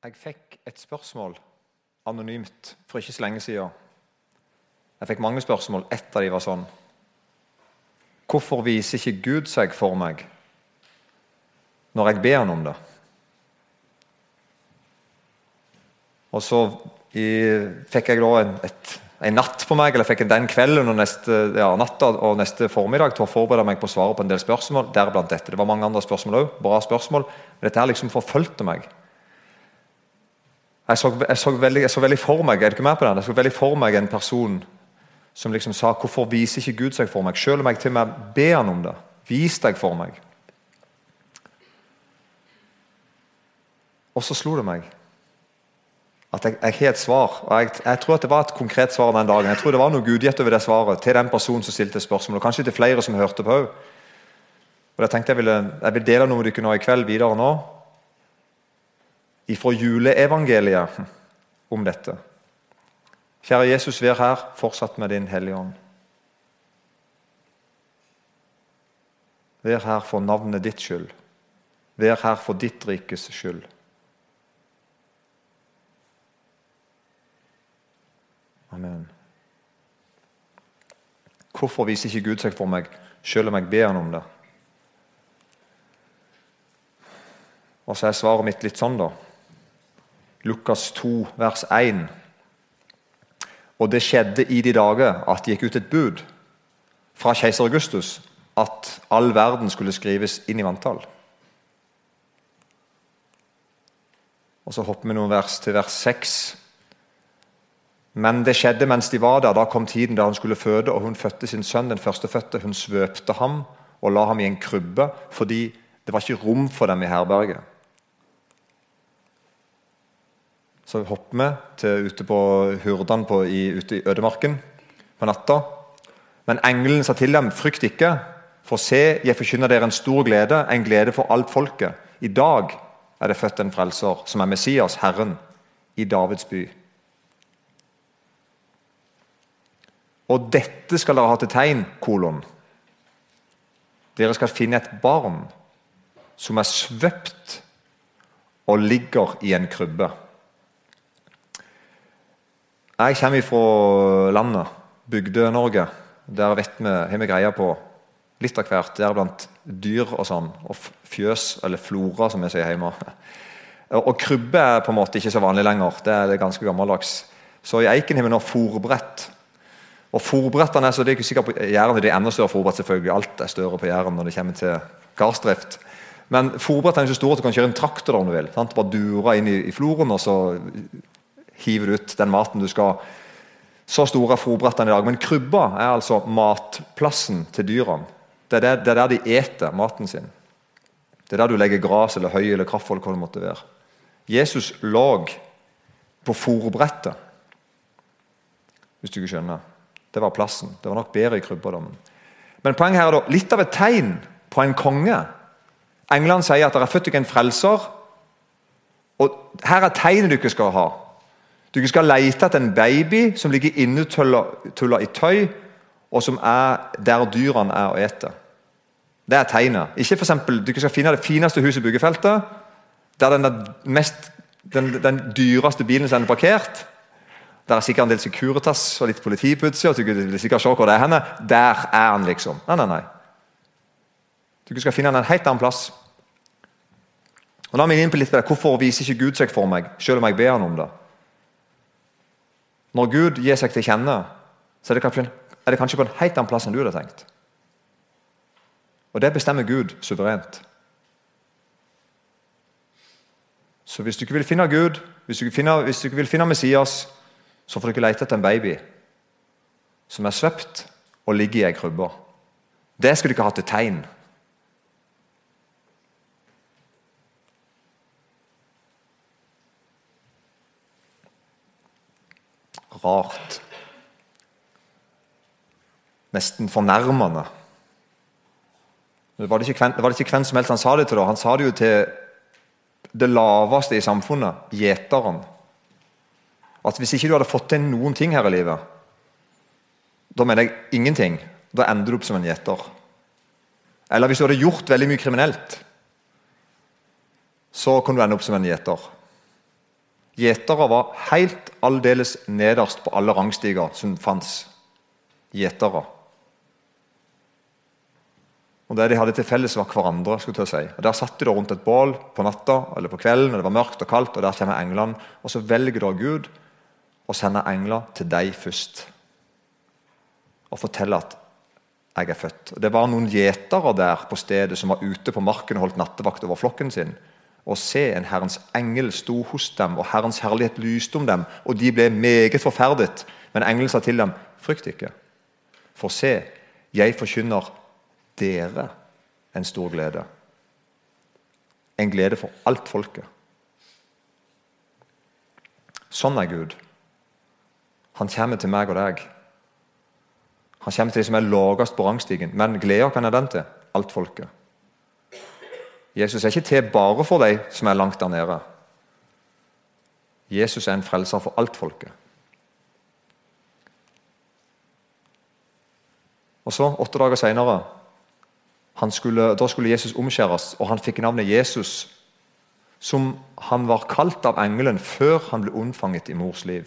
Jeg fikk et spørsmål anonymt for ikke så lenge siden. Jeg fikk mange spørsmål. Ett av dem var sånn Hvorfor viser ikke Gud seg for meg når jeg ber han om det? Og så fikk jeg da en, et, en, natt på meg, eller fikk den kvelden og neste, ja, natta og neste formiddag til å forberede meg på å svare på en del spørsmål. Deriblant dette. Det var mange andre spørsmål òg. Bra spørsmål. Men dette her liksom forfulgte meg. Jeg så, jeg, så veldig, jeg så, veldig, for meg er du ikke med på den? Jeg så veldig for meg en person som liksom sa 'Hvorfor viser ikke Gud seg for meg?' Selv om jeg til og med ber han om det. Vis deg for meg. Og så slo det meg at jeg, jeg har et svar. og jeg, jeg, tror at det var et konkret svar den dagen. Jeg tror det var noe gudgitt over det svaret til den personen som stilte spørsmål. Og kanskje til flere som hørte på òg. Jeg tenkte jeg ville, jeg vil dele noe med dere nå i kveld videre nå fra juleevangeliet om dette. Kjære Jesus, vær her fortsatt med din Hellige Ånd. Vær her for navnet ditt skyld. Vær her for ditt rikes skyld. Amen. Hvorfor viser ikke Gud seg for meg, selv om jeg ber han om det? Og så er svaret mitt litt sånn, da. Lukas 2, vers 1. Og det skjedde i de dager at det gikk ut et bud fra keiser Augustus at all verden skulle skrives inn i vanntall. Og Så hopper vi noen vers til vers 6. Men det skjedde mens de var der. Da kom tiden da hun skulle føde, og hun fødte sin sønn, den førstefødte. Hun svøpte ham og la ham i en krybbe, fordi det var ikke rom for dem i herberget. Så hopper vi til ute på Hurdan på, i, ute i ødemarken på natta. Men engelen sa til dem, frykt ikke, for se, jeg forkynner dere en stor glede, en glede for alt folket. I dag er det født en frelser, som er Messias, Herren, i Davids by. Og dette skal dere ha til tegn, kolon. Dere skal finne et barn som er svøpt og ligger i en krybbe. Jeg kommer fra landet, Bygde-Norge. Der vet vi, har vi greie på litt av hvert. Deriblant dyr og sånn. Og fjøs, eller flora, som vi sier hjemme. Og krybbe er på en måte ikke så vanlig lenger. Det er ganske gammeldags. Så i Eiken har vi nå fòrbrett. Og fòrbrettene er så det er ikke sikkert på Jæren er enda større fòrbrett. selvfølgelig. Alt er større på Jæren når det kommer til gardsdrift. Men fòrbrettene er så store at du kan kjøre en traktor der om du vil. Sant? Bare dure inn i, i floren, og så hiver du ut den maten du skal. Så store er fòrbrettene i dag. Men krybba er altså matplassen til dyrene. Det er, det er der de eter maten sin. Det er der du legger gras eller høy eller kraftfolk. Hva det måtte være. Jesus lå på fòrbrettet, hvis du ikke skjønner. Det var plassen. Det var nok bedre i krybberdommen. Men poenget her er da litt av et tegn på en konge. England sier at det er født dere en frelser. Og Her er tegnet dere skal ha. Du skal lete etter en baby som ligger innetulla i tøy, og som er der dyrene er og eter. Det er tegnet. Ikke for eksempel, Du skal finne det fineste huset i byggefeltet, der den, mest, den, den dyreste bilen er parkert. Der er sikkert en del Securitas og litt politi og. Du vil sikkert se hvor det er henne. Der er han, liksom. Nei, nei, nei. Du skal finne han en helt annen plass. Og er vi inne på litt det. Hvorfor viser ikke Gud seg for meg, selv om jeg ber han om det? Når Gud gir seg til kjenne, så er det, kanskje, er det kanskje på en helt annen plass enn du hadde tenkt. Og det bestemmer Gud suverent. Så hvis du ikke vil finne Gud, hvis du ikke, finner, hvis du ikke vil finne Messias, så får du ikke lete etter en baby som er svøpt og ligger i ei krybbe. Det skal du ikke ha til tegn. Rart. Nesten fornærmende. Det var det, ikke, det var det ikke hvem som helst han sa det til. Da. Han sa det jo til det laveste i samfunnet, gjeteren. At Hvis ikke du hadde fått til noen ting her i livet, da mener jeg ingenting, da ender du opp som en gjeter. Eller hvis du hadde gjort veldig mye kriminelt, så kan du ende opp som en gjeter. Gjetere var helt aldeles nederst på alle rangstiger som fantes. Gjetere. Og Det de hadde til felles, var hverandre. skulle jeg si. Og Der satt de da rundt et bål på natta eller på kvelden, og det var mørkt og kaldt, og der kommer englene. Og så velger da Gud å sende engler til deg først. Og fortelle at jeg er født. Og Det var noen gjetere der på stedet som var ute på marken og holdt nattevakt over flokken sin. Og se, en Herrens engel sto hos dem, og Herrens herlighet lyste om dem. Og de ble meget forferdet. Men engelen sa til dem, frykt ikke. For se, jeg forkynner dere en stor glede. En glede for alt folket. Sånn er Gud. Han kommer til meg og deg. Han kommer til de som er lavest på rangstigen. Men gleder kan jeg den til? Alt folket. Jesus er ikke til bare for de som er langt der nede. Jesus er en frelser for alt folket. Og så, Åtte dager seinere da skulle Jesus omskjæres, og han fikk navnet Jesus, som han var kalt av engelen før han ble unnfanget i mors liv.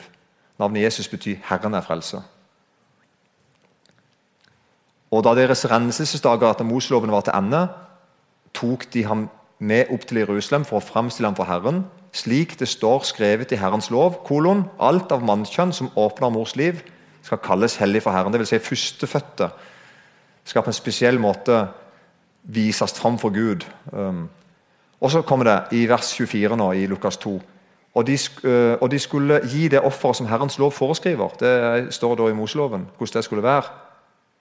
Navnet Jesus betyr 'Herren er frelse'. Og Da deres renselsesdager etter Mosloven var til ende, tok de ham med opp til Jerusalem for å framstille ham for Herren, slik det står skrevet i Herrens lov, kolon, alt av mannskjønn som åpner mors liv, skal kalles hellig for Herren. Dvs. Si førstefødte skal på en spesiell måte vises fram for Gud. Um, og så kommer det i vers 24 nå i Lukas 2. Og de, uh, og de skulle gi det offeret som Herrens lov foreskriver. Det står da i Moseloven hvordan det skulle være.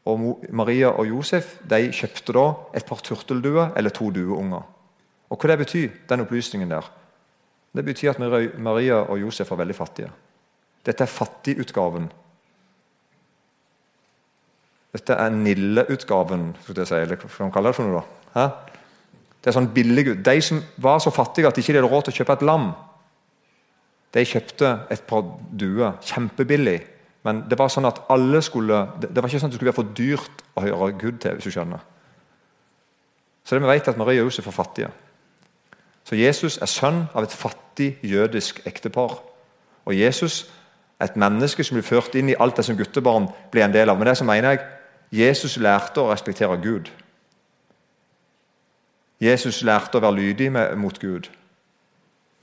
Og Maria og Josef de kjøpte da et par turtelduer eller to dueunger. Og Hva det betyr den opplysningen der? Det betyr at Maria og Josef var veldig fattige. Dette er fattigutgaven dette er Nille-utgaven. skulle jeg Si, eller hva skal man kalle det for noe? da? Hæ? Det er sånn billig De som var så fattige at de ikke hadde råd til å kjøpe et lam, de kjøpte et par duer kjempebillig. Men det var sånn at alle skulle, det var ikke sånn at det skulle være for dyrt å høre Gud til. hvis du skjønner. Så det vi vet at Maria og Josef var fattige. Så Jesus er sønn av et fattig jødisk ektepar. Og Jesus er et menneske som blir ført inn i alt det som guttebarn blir en del av. Men det som mener jeg, Jesus lærte å respektere Gud. Jesus lærte å være lydig mot Gud.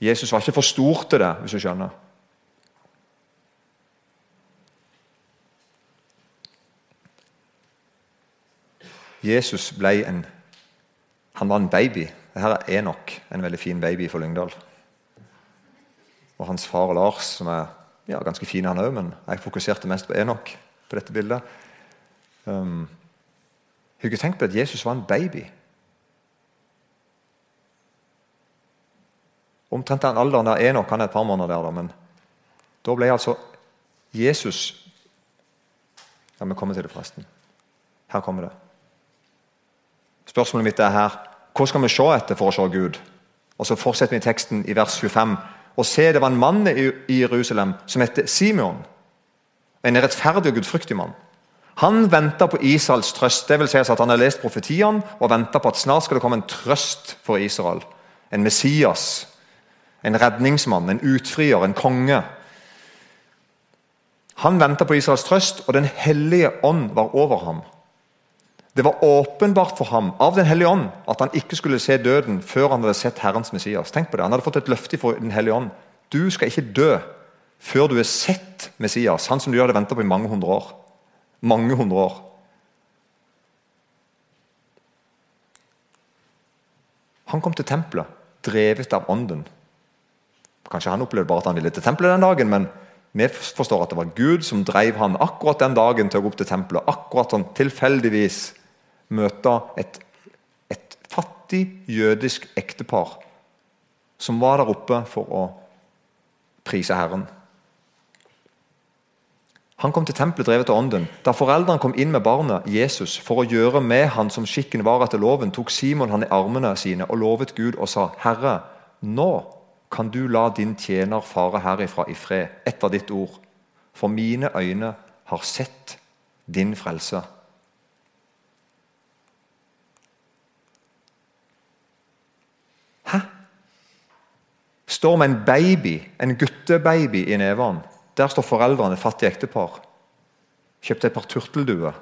Jesus var ikke for stor til det, hvis du skjønner. Jesus ble en Han var en baby. Dette er Enok, en veldig fin baby for Lyngdal. Og hans far Lars, som er ja, ganske fin han òg, men jeg fokuserte mest på Enok på dette bildet. Um, har ikke tenkt på at Jesus var en baby. Omtrent den alderen der Enok han er et par måneder der, da, men da ble altså Jesus Ja, vi kommer til det, forresten. Her kommer det. Spørsmålet mitt er her hva skal vi se etter for å se Gud? Og Så fortsetter vi teksten i vers 25. Og se, det var en mann i Jerusalem som het Simeon. En rettferdig og gudfryktig mann. Han venta på Israels trøst. Det vil si at Han har lest profetiene og venta på at snart skal det komme en trøst for Israel. En Messias, en redningsmann, en utfrier, en konge. Han venta på Israels trøst, og Den hellige ånd var over ham. Det var åpenbart for ham av Den hellige ånd at han ikke skulle se døden før han hadde sett Herrens Messias. Tenk på det, Han hadde fått et løfte fra Den hellige ånd. Du skal ikke dø før du har sett Messias, han som du hadde venta på i mange hundre år mange hundre år. Han kom til tempelet drevet av ånden. Kanskje han opplevde bare at han ville til tempelet den dagen, men vi forstår at det var Gud som drev han akkurat den dagen til å gå opp til tempelet. Akkurat sånn tilfeldigvis møte et, et fattig jødisk ektepar som var der oppe for å prise Herren. Han kom til tempelet drevet av ånden. Da foreldrene kom inn med barnet Jesus for å gjøre med han som skikken var etter loven, tok Simon han i armene sine og lovet Gud og sa, 'Herre, nå kan du la din tjener fare herifra i fred, etter ditt ord.' For mine øyne har sett din frelse. Hæ? Står med en baby, en guttebaby i nevene. Der står foreldrene, fattige ektepar. Kjøpte et par turtelduer.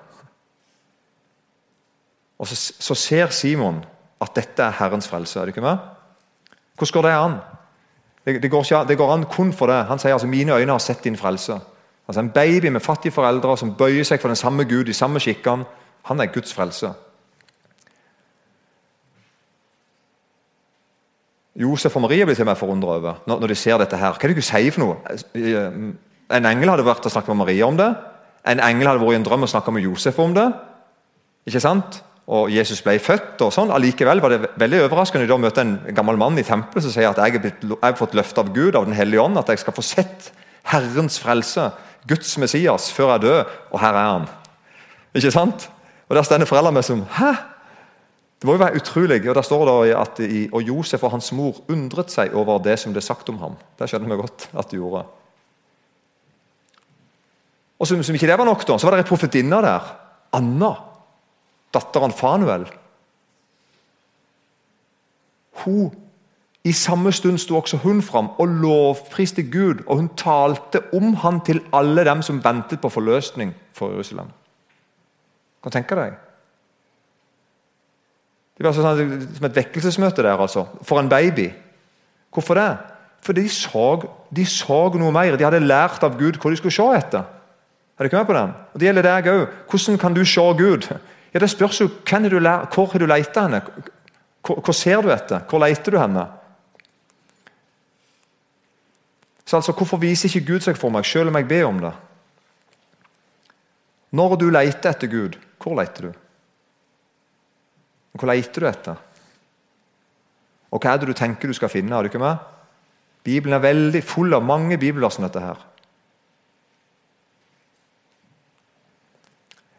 Og så, så, ser Simon at dette er Herrens frelse. er det ikke med? Hvordan går det an? Det, det, går ikke, det, går an kun for det. Han sier altså mine øyne har sett din frelse. Altså En baby med fattige foreldre som bøyer seg for den samme Gud, de samme skikkene, han er Guds frelse. Josef og Maria blir til meg forundra over når, de ser dette. her. Hva er det du sier for noe? En engel hadde vært og snakket med Maria om det. En engel hadde vært i en drøm og snakket med Josef om det. Ikke sant? Og Jesus ble født. og sånn. Allikevel var det veldig overraskende å møte en gammel mann i tempelet som sier at jeg har fått løfte av Gud, av Den hellige ånd, at jeg skal få sett Herrens frelse, Guds Messias, før jeg dør. Og her er han. Ikke sant? Og Der stender foreldrene som Hæ? Det må jo være utrolig. og Der står det at og Josef og hans mor undret seg over det som ble sagt om ham. Det skjønner vi godt at de gjorde. Og Som, som ikke det var nok, da, så var det ei profetinne der. Anna, datteren Fanuel. Hun, I samme stund sto også hun fram og lovpriste Gud. Og hun talte om han til alle dem som ventet på forløsning for Jerusalem. Kan tenke deg? Det var sånn, som et vekkelsesmøte der, altså. For en baby. Hvorfor det? Fordi de så, de så noe mer. De hadde lært av Gud hva de skulle se etter. Er du ikke med på den? Og Det gjelder deg òg. Hvordan kan du se Gud? Ja, Det spørs jo du lært, hvor har du leita henne. Hvor, hvor, ser du etter? Hvor leter du henne? Så altså, Hvorfor viser ikke Gud seg for meg, selv om jeg ber om det? Når du leter etter Gud, hvor leter du? Hvor leter du etter? Og hva er det du tenker du skal finne? har du ikke med? Bibelen er veldig full av mange bibler som dette. her.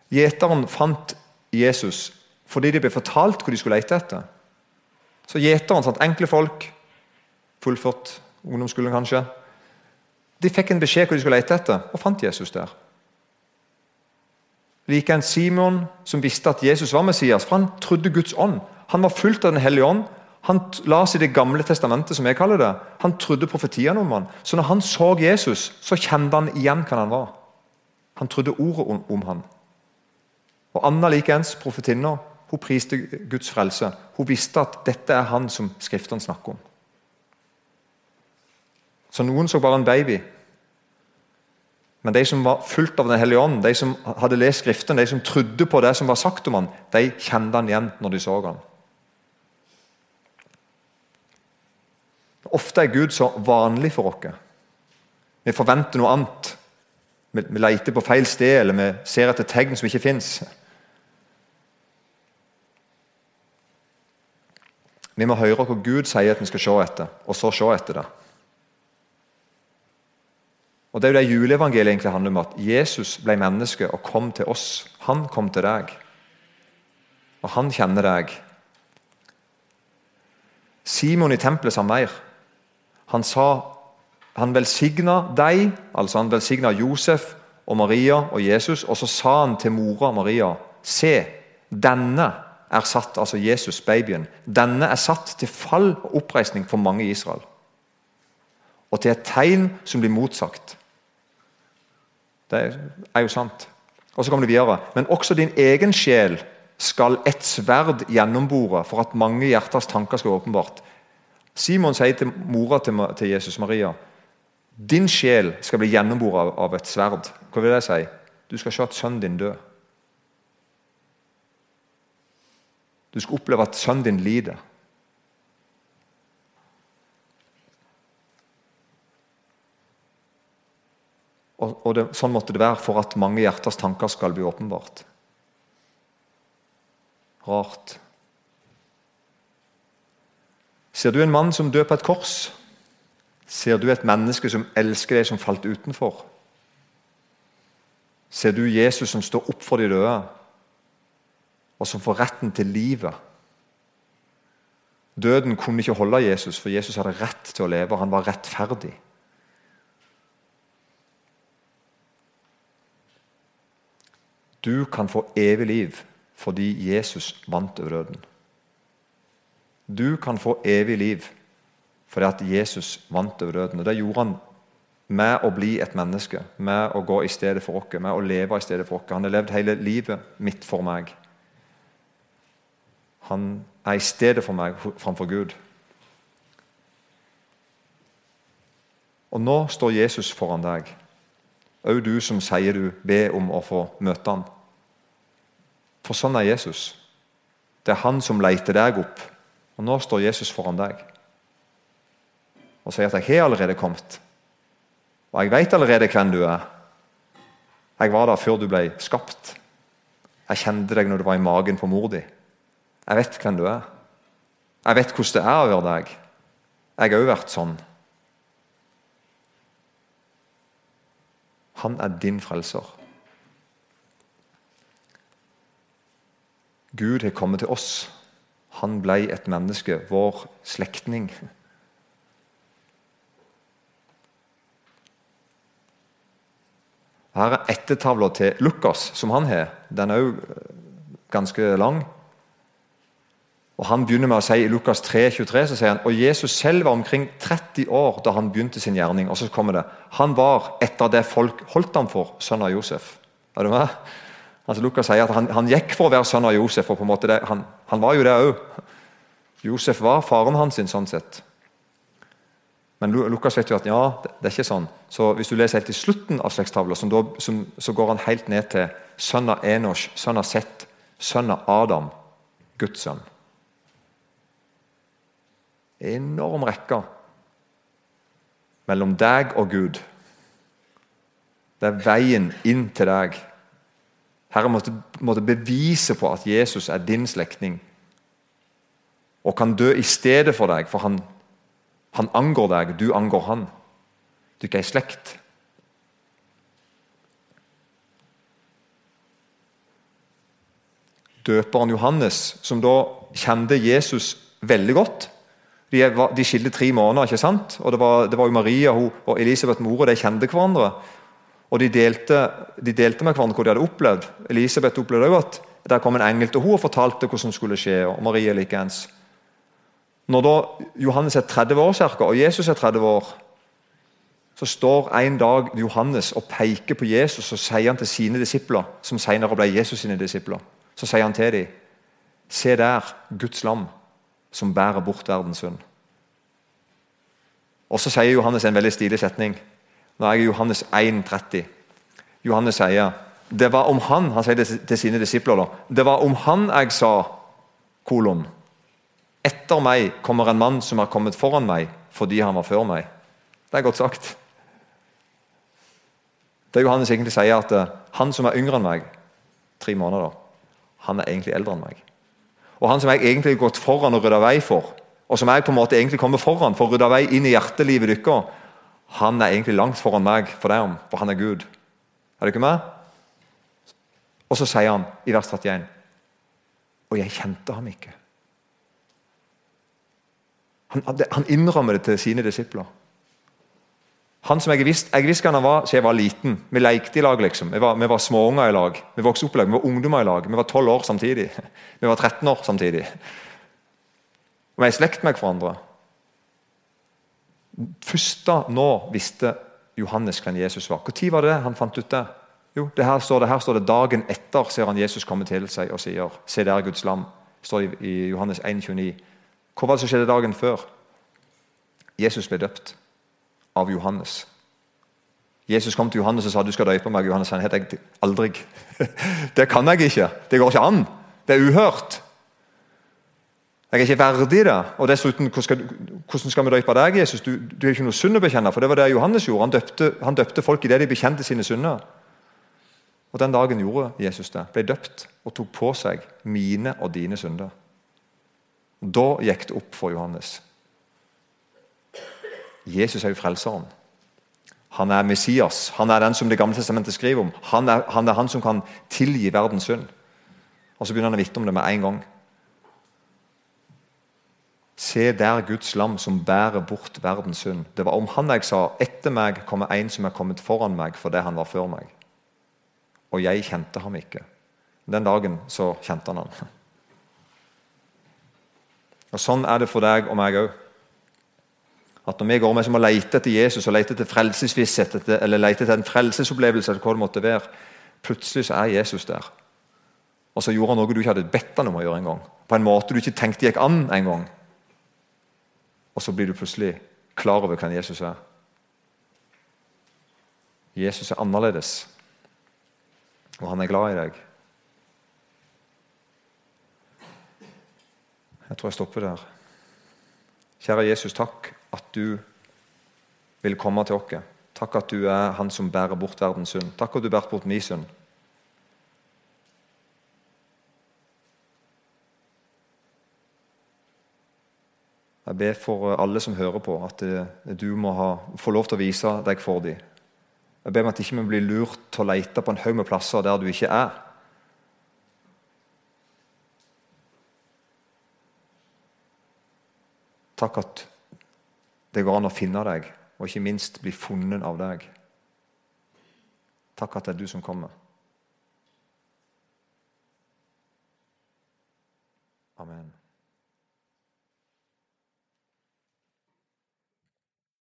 Gjeteren fant Jesus fordi de ble fortalt hvor de skulle lete etter. Så gjeteren, sant? enkle folk, fullført ungdomsskolen kanskje, de fikk en beskjed hvor de skulle lete etter, og fant Jesus der. Like en Simon som visste at Jesus var Messias, for han trodde Guds ånd. Han var fullt av Den hellige ånd. Han la seg i Det gamle testamentet, som jeg kaller det. Han trodde profetiene om han. Så når han så Jesus, så kjente han igjen hvem han var. Han trodde ordet om, om han. Og Anna likeens, profetinna, hun priste Guds frelse. Hun visste at dette er han som Skriftene snakker om. Så noen så bare en baby. Men de som var fulgt av Den hellige ånd, de som hadde lest Skriften, de som trodde på det som var sagt om han, de kjente han igjen når de så han. Ofte er Gud så vanlig for oss. Vi forventer noe annet. Vi, vi leter på feil sted, eller vi ser etter tegn som ikke fins. Vi må høre hva Gud sier at vi skal se etter, og så se etter det. Og Det er jo det juleevangeliet egentlig handler om, at Jesus ble menneske og kom til oss. Han kom til deg. Og han kjenner deg. Simon i tempelet sa mer. Han sa han velsigna deg, altså han velsigna Josef og Maria og Jesus, og så sa han til mora Maria Se, denne er satt, altså Jesus, babyen, denne er satt til fall og oppreisning for mange i Israel. Og til et tegn som blir motsagt. Det er jo sant. Og så kommer det videre. Men også din egen sjel skal et sverd gjennombore for at mange hjerters tanker skal være åpenbart. Simon sier til mora til Jesus Maria din sjel skal bli gjennomboret av et sverd. Hva vil det si? Du skal se at sønnen din dør. Du skal oppleve at sønnen din lider. Og, og det, Sånn måtte det være for at mange hjerters tanker skal bli åpenbart. Rart. Ser du en mann som dør på et kors? Ser du et menneske som elsker deg, som falt utenfor? Ser du Jesus som står opp for de døde, og som får retten til livet? Døden kunne ikke holde Jesus, for Jesus hadde rett til å leve. Han var rettferdig. Du kan få evig liv fordi Jesus vant over døden. Du kan få evig liv Fordi at Jesus vant over døden. Og Det gjorde han med å bli et menneske, med å gå i stedet for oss, med å leve i stedet for oss. Han har levd hele livet mitt for meg. Han er i stedet for meg framfor Gud. Og nå står Jesus foran deg. Òg du som sier du ber om å få møte han. For sånn er Jesus. Det er han som leter deg opp. Og nå står Jesus foran deg og sier at 'jeg har allerede kommet'. Og jeg vet allerede hvem du er. Jeg var der før du ble skapt. Jeg kjente deg når du var i magen på mor di. Jeg vet hvem du er. Jeg vet hvordan det er å være deg. Jeg har òg vært sånn. Han er din frelser. Gud har kommet til oss. Han ble et menneske, vår slektning. Her er ettertavla til Lukas, som han har. Den er òg ganske lang. Og Han begynner med å si i Lukas 3, 23, så sier han, og Jesus selv var omkring 30 år da han begynte sin gjerning. Og så kommer det Han var etter det folk holdt ham for, sønn av Josef. Er du med? Altså Lukas sier at han, han, gikk for å være sønn av Josef. og på en måte det, han, han var jo det òg. Josef var faren hans, sin, sånn sett. Men Lukas vet jo at ja, det, er ikke sånn. Så Hvis du leser helt til slutten av slektstavla, så går han helt ned til sønn av Enosh, sønn av Seth, sønn av Adam, Guds sønn. Enorm rekke mellom deg og Gud. Det er veien inn til deg. Herre måtte, måtte bevise på at Jesus er din slektning og kan dø i stedet for deg, for han, han angår deg, du angår han. Du er ikke ei slekt. Døperen Johannes, som da kjente Jesus veldig godt De, de skilte tre måneder, ikke sant? Og det var, det var jo Maria hun, og Elisabeth mor, og de kjente hverandre. Og de delte, de delte, med hverandre hva de hadde opplevd. Elisabeth opplevde også at der kom en engel til henne og fortalte hva som skulle skje. og Maria likeens. Når da Johannes er 30 år cirka, og Jesus er 30 år, så står en dag Johannes og peker på Jesus og sier han til sine disipler, som senere ble Jesus sine disipler, så sier han til dem Se der, Guds lam, som bærer bort verdens synd. Og Så sier Johannes en veldig stilig setning. Nå er jeg i Johannes 1,30. Johannes sier det var om han han sier det til sine disipler da, det var om han jeg sa kolon. Etter meg kommer en mann som har kommet foran meg fordi han var før meg. Det er godt sagt. Det Johannes egentlig sier, at eh, han som er yngre enn meg, tre måneder, han er egentlig eldre enn meg. Og han som jeg egentlig har gått foran og rydda vei for, og som jeg på en måte egentlig kommer foran for å rydde vei inn i hjertelivet deres, han er egentlig langt foran meg for dem, for han er Gud. Er det ikke med? Og så sier han i vers 31 Og jeg kjente ham ikke. Han, han innrømmer det til sine disipler. Han som Jeg visste jeg visste han var siden jeg var liten. Vi lekte i lag. liksom. Vi var, vi var småunger i lag. Vi vokste opp i lag, vi var ungdommer i lag. Vi var 12 år samtidig. Vi var 13 år samtidig. Vi er i slekt med hverandre. Først da nå visste Johannes hvem Jesus var. Når var det han fant ut det? Jo, det her står det, her står det dagen etter ser han Jesus komme til seg og sier Se der Guds lam. står det i Johannes 1, 29. Hva var det som skjedde dagen før? Jesus ble døpt av Johannes. Jesus kom til Johannes og sa du skal døpe meg. Johannes han het jeg aldri. Det kan jeg ikke. Det går ikke an. Det er uhørt. Jeg er ikke verdig det. Og dessuten, Hvordan skal vi døpe deg, Jesus? Du, du er ikke noe synd å bekjenne. For det var det Johannes gjorde. Han døpte, han døpte folk idet de bekjente sine synder. Og Den dagen gjorde Jesus det. Ble døpt og tok på seg mine og dine synder. Da gikk det opp for Johannes. Jesus er jo frelseren. Han er Messias. Han er den som Det gamle testamentet skriver om. Han er, han er han som kan tilgi verdens synd. Og Så begynner han å vitne om det med en gang. Se der Guds lam som bærer bort verdens synd. Det var om han jeg sa, etter meg kommer en som er kommet foran meg fordi han var før meg. Og jeg kjente ham ikke. Den dagen så kjente han ham. Og Sånn er det for deg og meg òg. At når vi går med som å lete etter Jesus og lete etter frelsesvisshet eller lete etter en frelsesopplevelse, eller hva det måtte være, plutselig så er Jesus der. Og så gjorde han noe du ikke hadde bedt han om å gjøre en gang. På en måte du ikke tenkte gikk an en gang. Og så blir du plutselig klar over hvem Jesus er. Jesus er annerledes, og han er glad i deg. Jeg tror jeg stopper der. Kjære Jesus, takk at du vil komme til oss. Takk at du er han som bærer bort verdens synd. Takk at du bærer bort min synd. Jeg ber for alle som hører på, at du må ha, få lov til å vise deg for dem. Jeg ber om at vi ikke blir lurt til å lete på en haug med plasser der du ikke er. Takk at det går an å finne deg, og ikke minst bli funnet av deg. Takk at det er du som kommer. Amen.